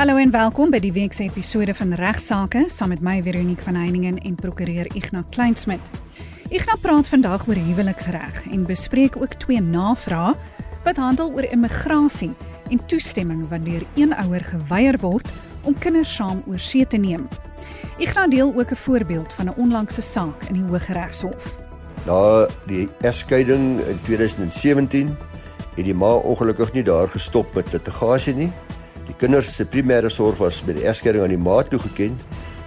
Hallo en welkom by die week se episode van Regsake saam met my Veronique van Heiningen en prokureur Ignas Kleinsmid. Ignas praat vandag oor huweliksreg en bespreek ook twee navrae wat handel oor immigrasie en toestemming wat deur een ouer geweier word om kinders saam oor see te neem. Ignas deel ook 'n voorbeeld van 'n onlangse saak in die Hooggeregshof. Na die egskeiding in 2017 het die ma ongelukkig nie daar gestop met litigasie nie. Die kinders se primêre sorg was by die egskeiding aan die ma toegeken,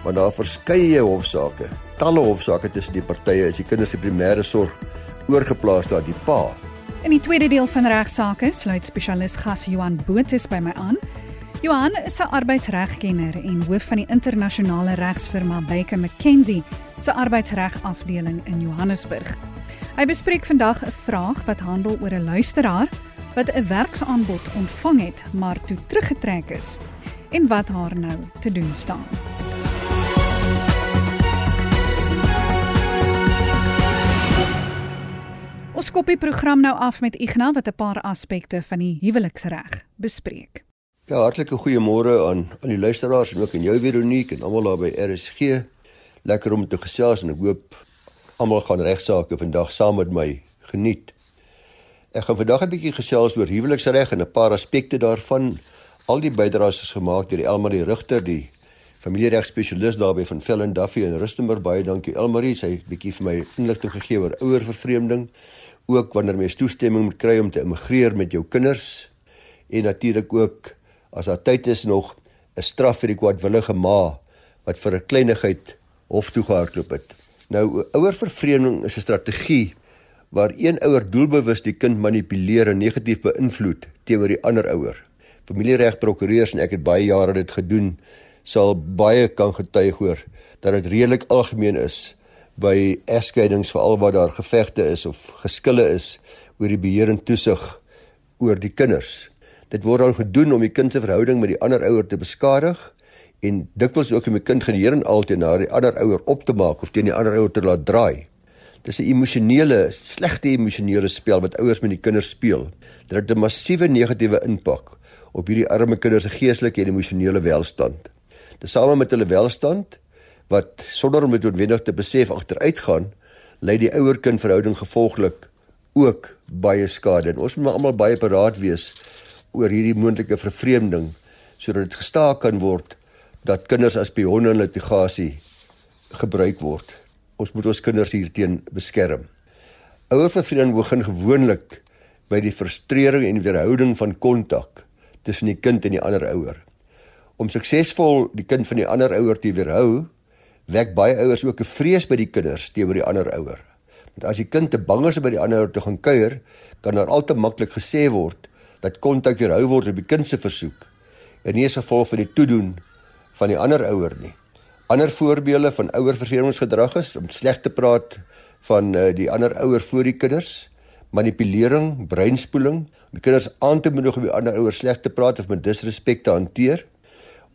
maar daar verskeie hofsaake, talle hofsaake tussen die partye is die kinders se primêre sorg oorgeplaas na die pa. In die tweede deel van regsaake sluit spesialis gas Johan Botus by my aan. Johan is 'n arbeidsregkenner en hoof van die internasionale regsfirma Baker McKenzie se arbeidsreg afdeling in Johannesburg. Hy bespreek vandag 'n vraag wat handel oor 'n luisteraar wat 'n werksaanbod ontvang het, maar toe teruggetrek is en wat haar nou te doen staan. Ons skop die program nou af met Ignas wat 'n paar aspekte van die huweliksreg bespreek. Ja, hartlike goeiemôre aan aan die luisteraars en ook aan jou Veronique en almal daar by RSG. Lekker om te gesels en ek hoop almal gaan regsaake vandag saam met my geniet. Ek gaan vandag 'n bietjie gesels oor huweliksreg en 'n paar aspekte daarvan. Al die bydraes is gemaak deur Elmarie Rigter, die familieregspesialis daarby van Fellen Duffy in Rustenburg. Baie dankie Elmarie, sy het bietjie vir my inligting gegee oor ouervervreemding, ook wanneer mens toestemming moet kry om te immigreer met jou kinders en natuurlik ook as daar tyd is nog 'n straf vir die kwaadwillige ma wat vir 'n kleinigheid hof toe gehardloop het. Nou ouervervreemding is 'n strategie waar een ouer doelbewus die kind manipuleer en negatief beïnvloed teenoor die ander ouer. Familiereg prokureurs en ek het baie jare dit gedoen, sal baie kan getuig hoor dat dit redelik algemeen is by egskeidings veral waar daar gevegte is of geskille is oor die beheer en toesig oor die kinders. Dit word dan gedoen om die kind se verhouding met die ander ouer te beskadig en dikwels ook om die kind geneer en altyd na die ander ouer op te maak of teen die ander ouer te laat draai. Dis 'n emosionele, slegte emosionele spel wat ouers met die kinders speel. Dit het 'n massiewe negatiewe impak op hierdie arme kinders se geestelike en emosionele welstand. Tesame met hulle welstand wat sonder om dit noodwendig te besef agteruitgaan, lei die ouer-kind verhouding gevolglik ook baie skade. En ons moet maar almal baie paraat wees oor hierdie moontlike vervreemding sodat dit gestaak kan word dat kinders as pionne in litigasie gebruik word ons moet ons kinders hierteen beskerm. Ouer vervreemding begin gewoonlik by die frustrering en weerhouding van kontak tussen die kind en die ander ouer. Om suksesvol die kind van die ander ouer te weerhou, wek baie ouers ook 'n vrees by die kinders teenoor die ander ouer. Want as die kind te bang is om by die ander ouer te gaan kuier, kan daar al te maklik gesê word dat kontak weerhou word op die kind se versoek en nie as gevolg van die toedoen van die ander ouer nie. Ander voorbeelde van ouer vervreemdingsgedrag is om sleg te praat van uh, die ander ouer voor die kinders, manipulering, breinspoeling, om die kinders aan te moedig om die ander ouer sleg te praat of met disrespek te hanteer,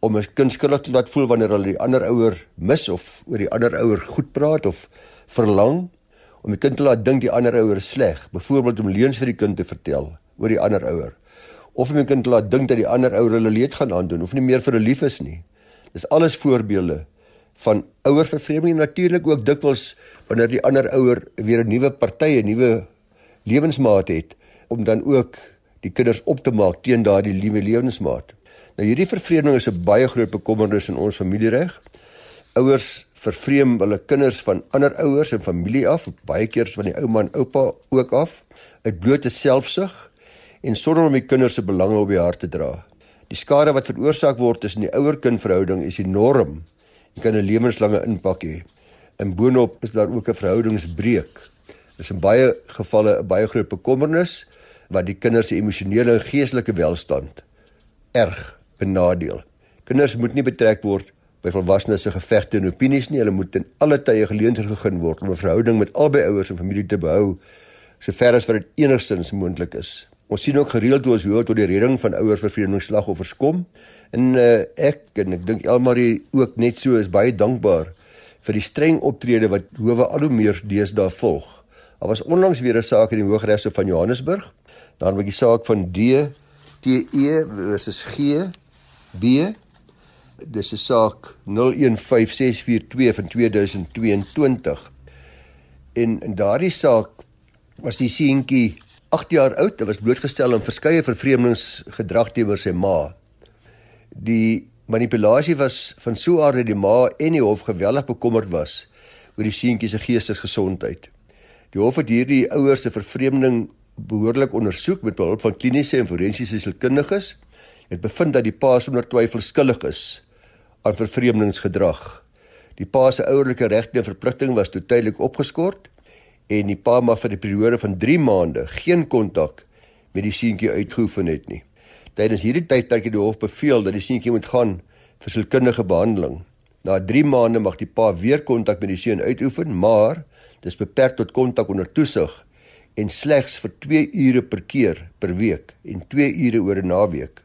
om 'n kind skuldig te laat voel wanneer hulle die ander ouer mis of oor die ander ouer goed praat of verlang, om die kind te laat dink die ander ouer is sleg, byvoorbeeld om leuns vir die kind te vertel oor die ander ouer, of om die kind te laat dink dat die ander ouer hulle leed gaan aandoen of nie meer vir hulle lief is nie. Dis alles voorbeelde van ouer vervreemding natuurlik ook dikwels wanneer die ander ouer weer 'n nuwe party, 'n nuwe lewensmaat het om dan ook die kinders op te maak teen daardie nuwe lewensmaat. Nou hierdie vervreemding is 'n baie groot bekommernis in ons familiereg. Ouers vervreem hulle kinders van ander ouers en familie af, baie keer van die ouma en oupa ook af, uit blote selfsug en sonder om die kinders se belange op die hart te dra. Die skade wat veroorsaak word tussen die ouer-kind verhouding is enorm kan 'n lewenslange impak hê. In boonop is daar ook 'n verhoudingsbreuk. Dit is in baie gevalle 'n baie groot bekommernis wat die kinders se emosionele en geestelike welstand erg benadeel. Kinders moet nie betrek word by volwassenes se gevegte en opinies nie. Hulle moet in alle tye geleentheid gegee word om 'n verhouding met albei ouers en familie te behou sover as wat dit enigstens moontlik is. Ons sien ook gereeld hoe ons hoor tot die redding van ouer vervreemdingsslagoffers kom. En uh, ek en ek dink Elmarie ook net so is baie dankbaar vir die streng optrede wat howe al hoe meer deesdae volg. Daar was onlangs weer 'n saak in die Hooggeregshof van Johannesburg. Daar met die saak van D T E versus G B Dis 'n saak 015642 van 2022. En in daardie saak was die seentjie 8 jaar oud. Hy was blootgestel aan verskeie vervreemdingsgedrag teenoor sy ma. Die manipulasie was van so 'n aard dat die ma en die hof geweldig bekommerd was oor die seentjie se geestesgesondheid. Die hof het hierdie ouers se vervreemding behoorlik ondersoek met behulp van kliniese en forensiese sielkundiges. Het bevind dat die pa sonder twyfel skuldig is aan vervreemdingsgedrag. Die pa se ouerlike regte en verpligting was tydelik opgeskort en die pa mag vir 'n periode van 3 maande geen kontak met die seentjie uitgeoefen het nie. Tydens hierdie tydperk het die hof beveel dat die seentjie moet gaan vir sielkundige behandeling. Na 3 maande mag die pa weer kontak met die seun uitoefen, maar dis beperk tot kontak onder toesig en slegs vir 2 ure per keer per week en 2 ure oor 'n naweek.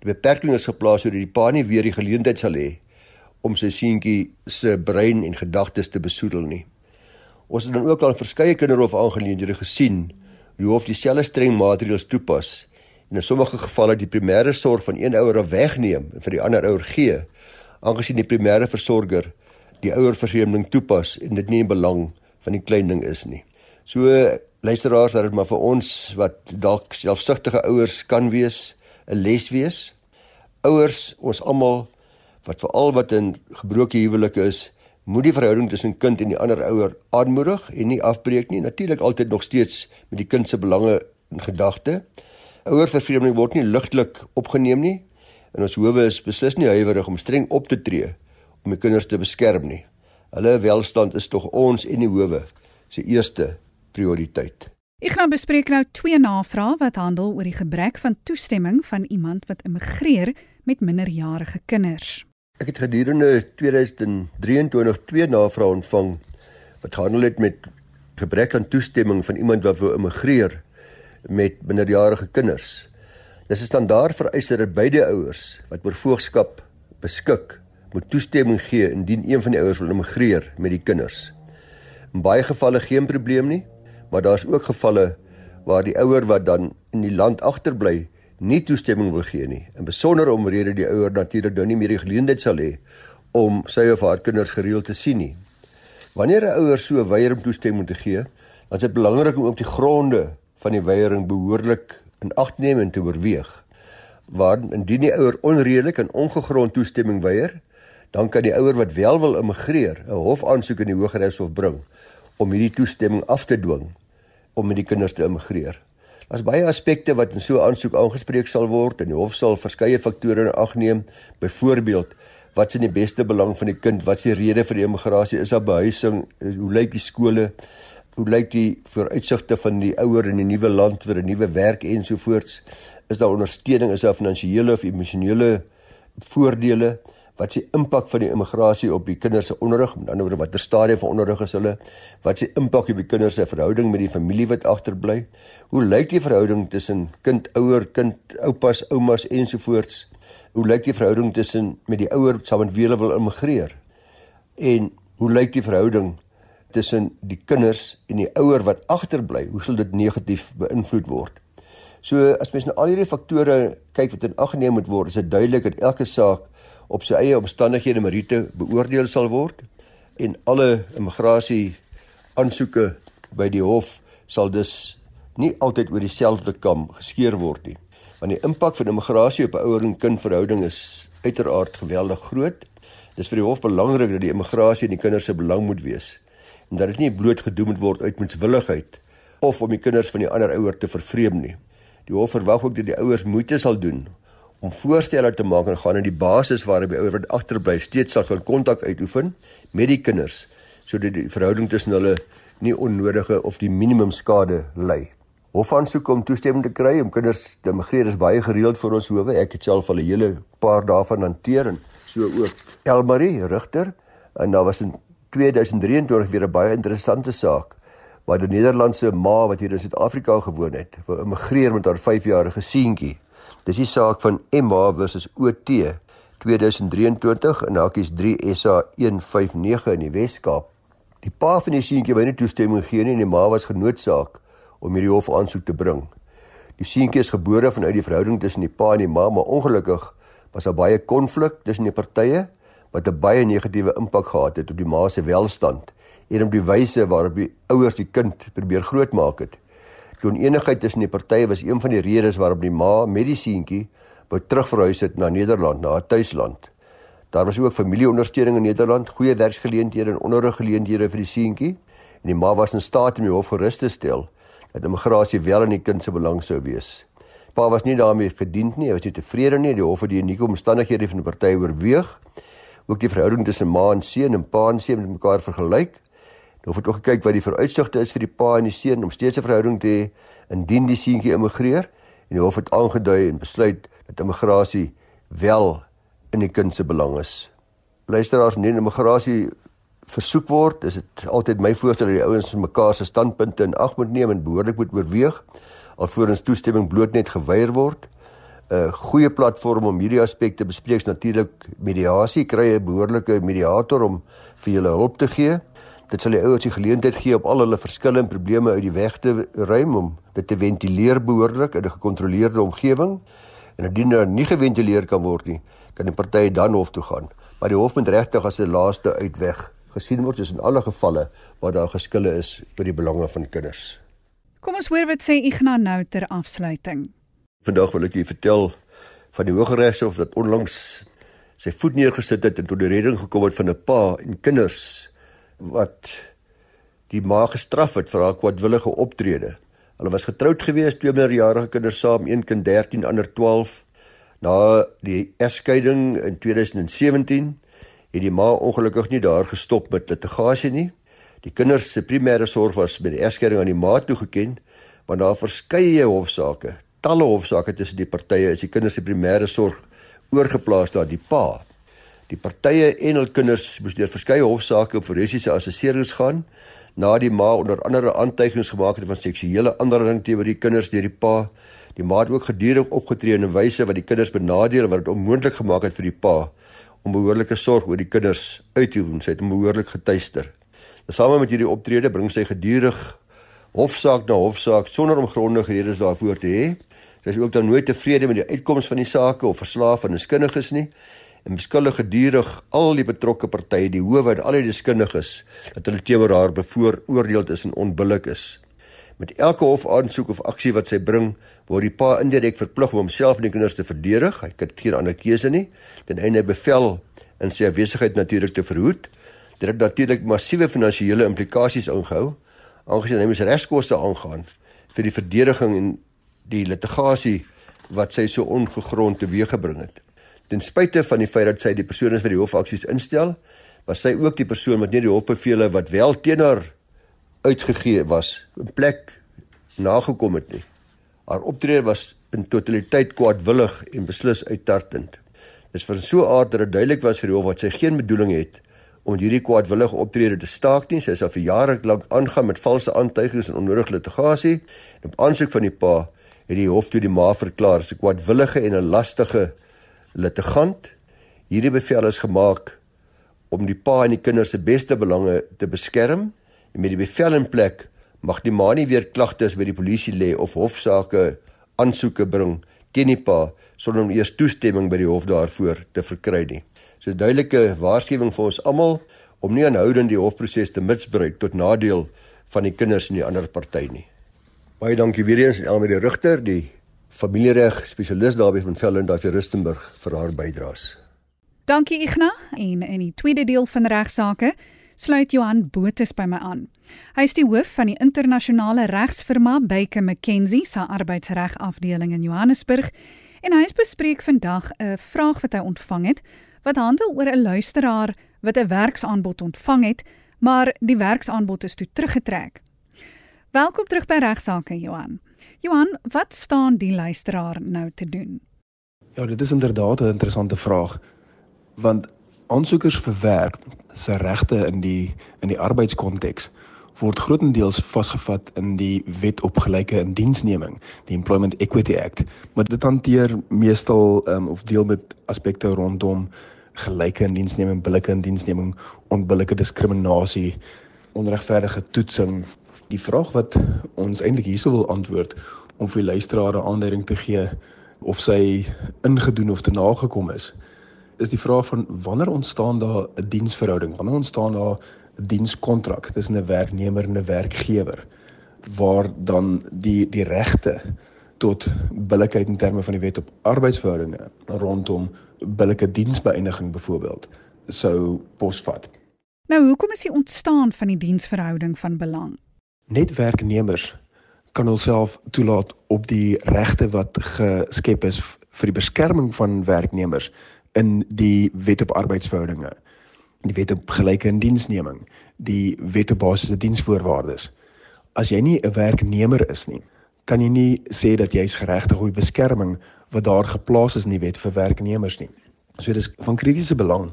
Die beperking is geplaas sodat die pa nie weer die geleentheid sal hê om sy seentjie se brein en gedagtes te besoedel nie. Ons het dan ook al verskeie kinderhof aangeleenthede gesien hoe hof dieselfde streng maatreëls toepas en in sommige gevalle die primêre sorg van een ouer af wegneem en vir die ander ouer gee aangesien die primêre versorger die ouer vervreemding toepas en dit nie in belang van die klein ding is nie. So luisteraars dat dit maar vir ons wat dalk selfsugtige ouers kan wees, 'n les wees. Ouers, ons almal wat veral wat in gebroke huwelike is, moet die verhouding tussen kind en die ander ouer aanmoedig en nie afbreek nie. Natuurlik altyd nog steeds met die kind se belange in gedagte. Ouervervreemding word nie ligtelik opgeneem nie. En ons howe is beslis nie huiwerig om streng op te tree om die kinders te beskerm nie. Hulle welstand is tog ons en die howe se eerste prioriteit. Ek gaan bespreek nou twee navrae wat handel oor die gebrek van toestemming van iemand wat immigreer met minderjarige kinders. Ek het gedurende 2023 twee navrae ontvang wat gehandel het met gebrek aan toestemming van iemand wat wou immigreer met minderjarige kinders. Dis 'n standaard vereiste dat beide ouers wat oor voogskap beskik moet toestemming gee indien een van die ouers wil immigreer met die kinders. In baie gevalle geen probleem nie, maar daar's ook gevalle waar die ouer wat dan in die land agterbly nie toestemming wil gee nie. In besonder omrede die ouer natuurlik nou nie meer die geleentheid sal hê om sy of haar kinders gereeld te sien nie. Wanneer 'n ouer so weier om toestemming te gee, dan is dit belangrik om op die gronde van die weiering behoorlik in ag te neem en te oorweeg. Waar indien die ouer onredelik en ongegrond toestemming weier, dan kan die ouer wat wel wil immigreer 'n hofaansoek in die Hooggeregshof bring om hierdie toestemming af te dwing om met die kinders te immigreer. Daar's baie aspekte wat in so 'n aansoek aangespreek sal word en die hof sal verskeie faktore in ag neem. Byvoorbeeld, wat is in die beste belang van die kind? Wat is die rede vir die immigrasie? Is daar behuising? Hoe lyk die skole? Hoe lyk die vooruitsigte van die ouer in 'n nuwe land vir 'n nuwe werk ensovoorts? Is daar ondersteuning? Is daar finansiële of emosionele voordele? Wat se impak van die immigrasie op die kinders se onderrig, met ander woorde watter stadium van onderrig is hulle, wat se impak op die kinders se verhouding met die familie wat agterbly, hoe lyk die verhouding tussen kind, ouer, kind, oupas, oumas ensovoorts, hoe lyk die verhouding tussen met die ouer saam met wie hulle wil immigreer, en hoe lyk die verhouding tussen die kinders en die ouer wat agterbly, hoe sal dit negatief beïnvloed word? So as mens na al hierdie faktore kyk wat in ag geneem moet word, is dit duidelik dat elke saak op sy eie omstandighede meriete beoordeel sal word en alle immigrasie aansoeke by die hof sal dus nie altyd oor dieselfde kam geskeer word nie. Want die impak van immigrasie op 'n ouer en kind verhouding is uiteraard geweldig groot. Dis vir die hof belangrik dat die immigrasie in die kinders se belang moet wees en dat dit nie bloot gedoen moet word uit moedswilligheid of om die kinders van die ander ouer te vervreem nie. Die hof verwag ook dat die ouers moeite sal doen om voorstelle te maak en gaan in die basis waarop die ouer wat agterbly steeds sal kan kontak uitoefen met die kinders sodat die verhouding tussen hulle nie onnodige of die minimum skade ly. Hofaansoek om toestemming te kry om kinders te migreer is baie gereeld vir ons howe. Ek het self al 'n hele paar daarvan hanteer en so ook Elmarie Rigter en daar was in 2023 weer 'n baie interessante saak waar die Nederlandse ma wat hier in Suid-Afrika gewoon het, wou immigreer met haar 5-jarige seentjie. Dis die saak van Emma versus OT 2023 in hakies 3 SA 159 in die Wes-Kaap. Die pa van die seentjie wou nie toestemming gee nie en die ma was genoodsaak om hierdie hof aansoek te bring. Die seentjie is gebore vanuit die verhouding tussen die pa en die ma, maar ongelukkig was daar baie konflik tussen die partye wat 'n baie negatiewe impak gehad het op die ma se welstand en op die wyse waarop die ouers die kind probeer grootmaak het. Die oneenigheid tussen die partye was een van die redes waarom die ma met die seentjie wou terugverhuis het na Nederland, na haar tuisland. Daar was ook familieondersteuning in Nederland, goeie werksgeleenthede en onderriggeleenthede vir die seentjie en die ma was in staat om die hof gerus te stel dat immigrasie wel in die kind se belang sou wees. Pa was nie daarmee gediend nie, hy was nie tevrede nie, die hof het die unieke omstandighede van die party oorweeg. Ook die verhouding tussen ma en seun en pa en seun met mekaar vergelyk. Hof het ook gekyk wat die vooruitsigte is vir die pa en die seun om steeds 'n verhouding te hê indien die seentjie immigreer en hof het aangedui en besluit dat immigrasie wel in die kind se belang is. Luisteraars, nie immigrasie versoek word, is dit altyd my voorstel dat die ouens mekaar se standpunte in ag moet neem en behoorlik moet oorweeg alvorens toestemming bloot net geweier word. 'n Goeie platform om hierdie aspekte bespreek is natuurlik mediasie. Kry 'n behoorlike mediator om vir julle hulp te gee. Dit sal die ouers die geleentheid gee om al hulle verskillende probleme uit die weg te ruim om dit te ventileer behoorlik in 'n gekontroleerde omgewing. En indien dit nie geventileer kan word nie, kan die partye dan hof toe gaan. Maar die hof moet regtig as 'n laaste uitweg gesien word in alle gevalle waar daar geskille is oor die belange van kinders. Kom ons hoor wat sê Ignas nou ter afsluiting. Vandag wil ek julle vertel van die Hooggeregshof dat onlangs sy voet neergesit het en tot die redding gekom het van 'n pa en kinders wat die ma gestraf het vir haar kwadwillige optrede. Hulle was getroud gewees, twee minderjarige kinders saam, een kind 13, ander 12. Na die egskeiding in 2017 het die ma ongelukkig nie daar gestop met litigasie nie. Die kinders se primêre sorg was met die egskeiding aan die ma toegeken, want daar verskeie hofsaake, talle hofsaake tussen die partye is die kinders se primêre sorg oorgeplaas na die pa. Die partye en hul kinders moes deur verskeie hofsaake op forensiese assesserings gaan na die ma onder andere aantuigings gemaak het van seksuele aanranding teenoor die kinders deur die pa. Die ma het ook gedurig opgetree in 'n wyse wat die kinders benadeel en wat dit onmoontlik gemaak het vir die pa om behoorlike sorg oor die kinders uit te oefen. Sy het behoorlik getuister. Tesame met hierdie optrede bring sy gedurig hofsaak na hofsaak sonder om grondige redes daarvoor te hê. Sy is ook dan nooit tevrede met die uitkoms van die saake of verslaaf van deskundiges nie en beskuldig gedurig al die betrokke partye, die howe en al die deskundiges dat hulle teenoor haar bevooroordeel is en onbillik is. Met elke hofaansoek of aksie wat sy bring, word die pa indirek verplig om homself en die kinders te verdedig. Hy het geen ander keuse nie. Ten einde bevel in sy afwesigheid natuurlik te verhoed. Dit het natuurlik massiewe finansiële implikasies ingehou, aangesien hy moes regskoste aangaan vir die verdediging en die litigasie wat sy so ongegrond teweeggebring het. Ten spyte van die feit dat sy die persoon is wat die hofaksies instel, was sy ook die persoon wat nie die hofbevele wat wel teenoor uitgegee was, in plek nagekom het nie. Haar optrede was in totaliteit kwaadwillig en beslis uittartend. Dit is van so 'n aard dat dit duidelik was vir die hof wat sy geen bedoeling het om hierdie kwaadwillige optrede te staak nie. Sy sal vir jare lank aangaan met valse aantuigings en onnodige litigasie. En op aansoek van die pa het die hof toe die ma verklaar as 'n kwaadwillige en 'n lastige litigant. Hierdie bevel is gemaak om die pa en die kinders se beste belange te beskerm en met die bevel in plek mag die ma nie weer klagtes by die polisie lê of hofsaake aansoeke bring teen die pa sonder om eers toestemming by die hof daarvoor te verkry nie. So duidelike waarskuwing vir ons almal om nie aanhoudend die hofproses te misbruik tot nadeel van die kinders en die ander party nie. Baie dankie weer eens aan Elmarie Rigter, die familiereg spesialis daarby van Velden daar vir Rustenburg vir haar bydraes. Dankie Ignas en in die tweede deel van regsaake sluit Johan Botus by my aan. Hy is die hoof van die internasionale regsfirma Baker McKenzie se arbeidsreg afdeling in Johannesburg en hy bespreek vandag 'n vraag wat hy ontvang het wat handel oor 'n luisteraar wat 'n werksaanbod ontvang het, maar die werksaanbod is toe teruggetrek. Welkom terug by regsaake Johan. Johan, wat staan die luisteraar nou te doen? Ja, dit is inderdaad 'n interessante vraag want aansoekers vir werk se regte in die in die arbeidskonteks word grootendeels vasgevat in die Wet op gelyke indiensneming, die Employment Equity Act, maar dit hanteer meestal um, of deel met aspekte rondom gelyke indiensneming, billike indiensneming, onbillike diskriminasie, onregverdige toetsing. Die vraag wat ons eintlik hierso wil antwoord om vir luisteraars 'n aanduiding te gee of sy ingedoen of te nagekom is, is die vraag van wanneer ontstaan daar 'n diensverhouding? Wanneer ontstaan daar 'n dienskontrak tussen 'n werknemer en 'n werkgewer waar dan die die regte tot billikheid in terme van die wet op arbeidsverhoudinge rondom billike diensbeëindiging byvoorbeeld sou posvat. Nou, hoekom is die ontstaan van die diensverhouding van belang? Net werknemers kan hulself toelaat op die regte wat geskep is vir die beskerming van werknemers in die wet op arbeidsverhoudinge, die wet op gelyke indiensneming, die wet op basiese diensvoorwaardes. As jy nie 'n werknemer is nie, kan jy nie sê dat jy is geregtig op beskerming wat daar geplaas is in die wet vir werknemers nie. So dis van kritiese belang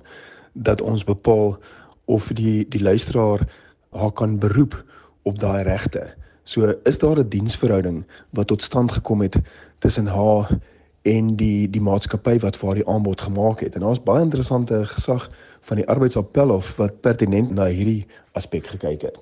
dat ons bepaal of die die luisteraar haar kan beroep op daai regte. So is daar 'n diensverhouding wat tot stand gekom het tussen haar en die die maatskappy wat vir haar die aanbod gemaak het. En daar's baie interessante gesag van die arbeidsappelhof wat pertinent na hierdie aspek gekyk het.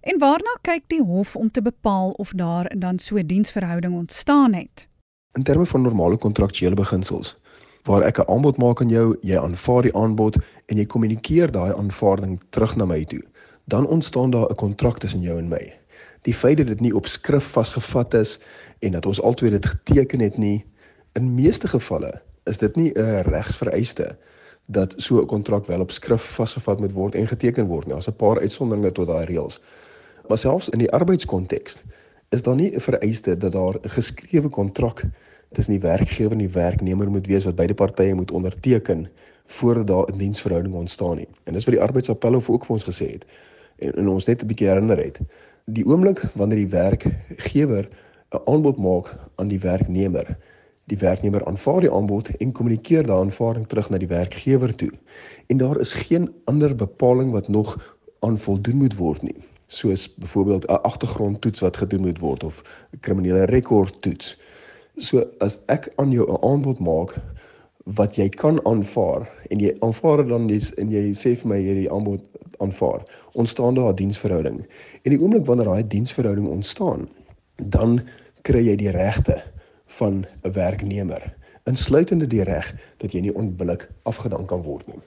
En waarna kyk die hof om te bepaal of daar dan so 'n diensverhouding ontstaan het? In terme van normale kontraktuele beginsels, waar ek 'n aanbod maak aan jou, jy aanvaar die aanbod en jy kommunikeer daai aanvaarding terug na my toe, dan ontstaan daar 'n kontrak tussen jou en my. Die feit dat dit nie op skrif vasgevat is en dat ons albei dit geteken het nie, in meeste gevalle is dit nie 'n regsvereiste dat so 'n kontrak wel op skrif vasgevat moet word en geteken word nie. Daar's 'n paar uitsonderinge tot daai reëls. Maar selfs in die arbeidskonteks is daar nie 'n vereiste dat daar 'n geskrewe kontrak tussen die werkgewer en die werknemer moet wees wat beide partye moet onderteken voordat daar 'n diensverhouding ontstaan nie. En dis wat die arbeidsappelhof ook vir ons gesê het en, en ons net 'n bietjie herinner het. Die oomblik wanneer die werkgewer 'n aanbod maak aan die werknemer, die werknemer aanvaar die aanbod en kommunikeer daardie aanvaarding terug na die werkgewer toe. En daar is geen ander bepaling wat nog aan voldoen moet word nie soos byvoorbeeld 'n agtergrondtoets wat gedoen moet word of 'n kriminele rekordtoets. So as ek aan jou 'n aanbod maak wat jy kan aanvaar en jy aanvaar dit dan dis en jy sê vir my hierdie aanbod aanvaar, ontstaan daar 'n diensverhouding. En die oomblik wanneer daai diensverhouding ontstaan, dan kry jy die regte van 'n werknemer, insluitende die reg dat jy nie onbillik afgedank kan word nie.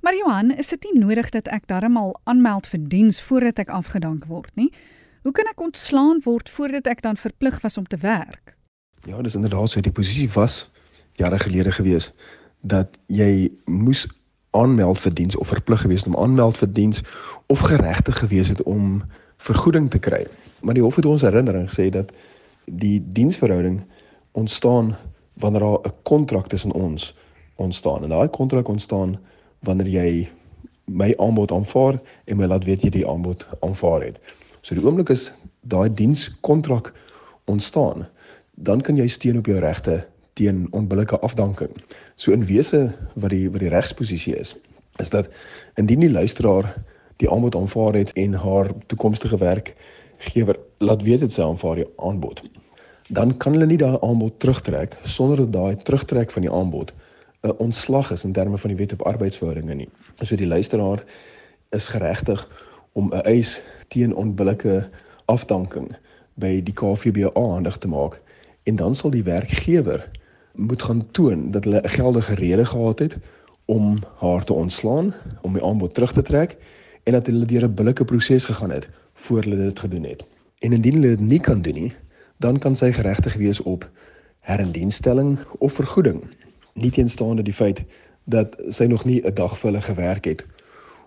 Maar Johan, is dit nie nodig dat ek darmal aanmeld vir diens voordat ek afgedank word nie? Hoe kan ek ontslaan word voordat ek dan verplig was om te werk? Ja, dis inderdaad so die posisie was jare gelede gewees dat jy moes aanmeld vir diens of verplig gewees om aanmeld vir diens of geregtig gewees het om vergoeding te kry. Maar die hof het ons herinnering gesê dat die diensverhouding ontstaan wanneer daar 'n kontrak tussen ons ontstaan en daai kontrak ontstaan wanneer jy my aanbod aanvaar en my laat weet jy die aanbod aanvaar het. So die oomblik is daai dienskontrak ontstaan, dan kan jy steun op jou regte teen onbillike afdanking. So in wese wat die wat die regsposisie is, is dat indien die luisteraar die aanbod aanvaar het en haar toekomstige werkgewer laat weet dit sy aanvaar die aanbod, dan kan hulle nie daai aanbod terugtrek sonder dat daai terugtrek van die aanbod 'n ontslag is in terme van die wet op arbeidsverhoudinge nie. So die luisteraar is geregtig om 'n eis teen onbillike afdanking by die KVBA aandig te maak en dan sal die werkgewer moet gaan toon dat hulle 'n geldige rede gehad het om haar te ontslaan, om die aanbod terug te trek en dat hulle deur 'n billike proses gegaan het voor hulle dit gedoen het. En indien hulle dit nie kan doen nie, dan kan sy geregtig wees op herindienstelling of vergoeding nie teenstaande die feit dat sy nog nie 'n dag vir hulle gewerk het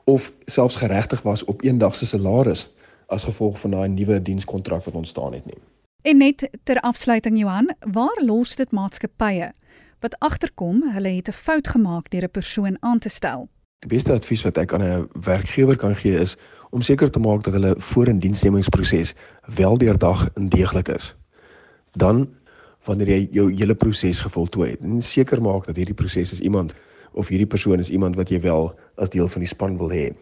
of selfs geregtig was op een dag se salaris as gevolg van daai nuwe dienskontrak wat ontstaan het nie. En net ter afsluiting Johan, waar los dit maatskappye wat agterkom hulle het 'n fout gemaak deur 'n persoon aan te stel? Die beste advies wat ek aan 'n werkgewer kan gee is om seker te maak dat hulle voor 'n diensnemingsproses wel deurdag en deeglik is. Dan wanneer jy jou hele proses gevoltooi het. En seker maak dat hierdie proses is iemand of hierdie persoon is iemand wat jy wel as deel van die span wil hê.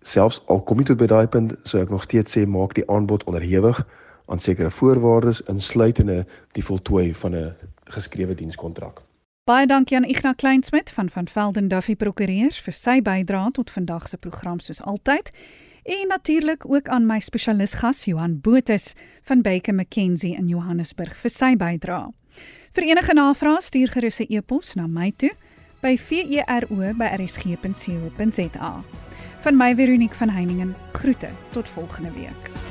Selfs al kom jy tot by daai punt, sou ek nog steeds sê maak die aanbod onderhewig aan sekere voorwaardes insluitende die voltooi van 'n geskrewe dienskontrak. Baie dankie aan Ignas Kleinsmid van van Velden Duffy Prokureurs vir sy bydrae tot vandag se program soos altyd. En natuurlik ook aan my spesialis gas Johan Botus van Baker McKenzie in Johannesburg vir sy bydrae. Vir enige navrae stuur gerus 'n e-pos na my toe by vero@rsg.co.za. Van my Veronique van Heiningen. Groete tot volgende week.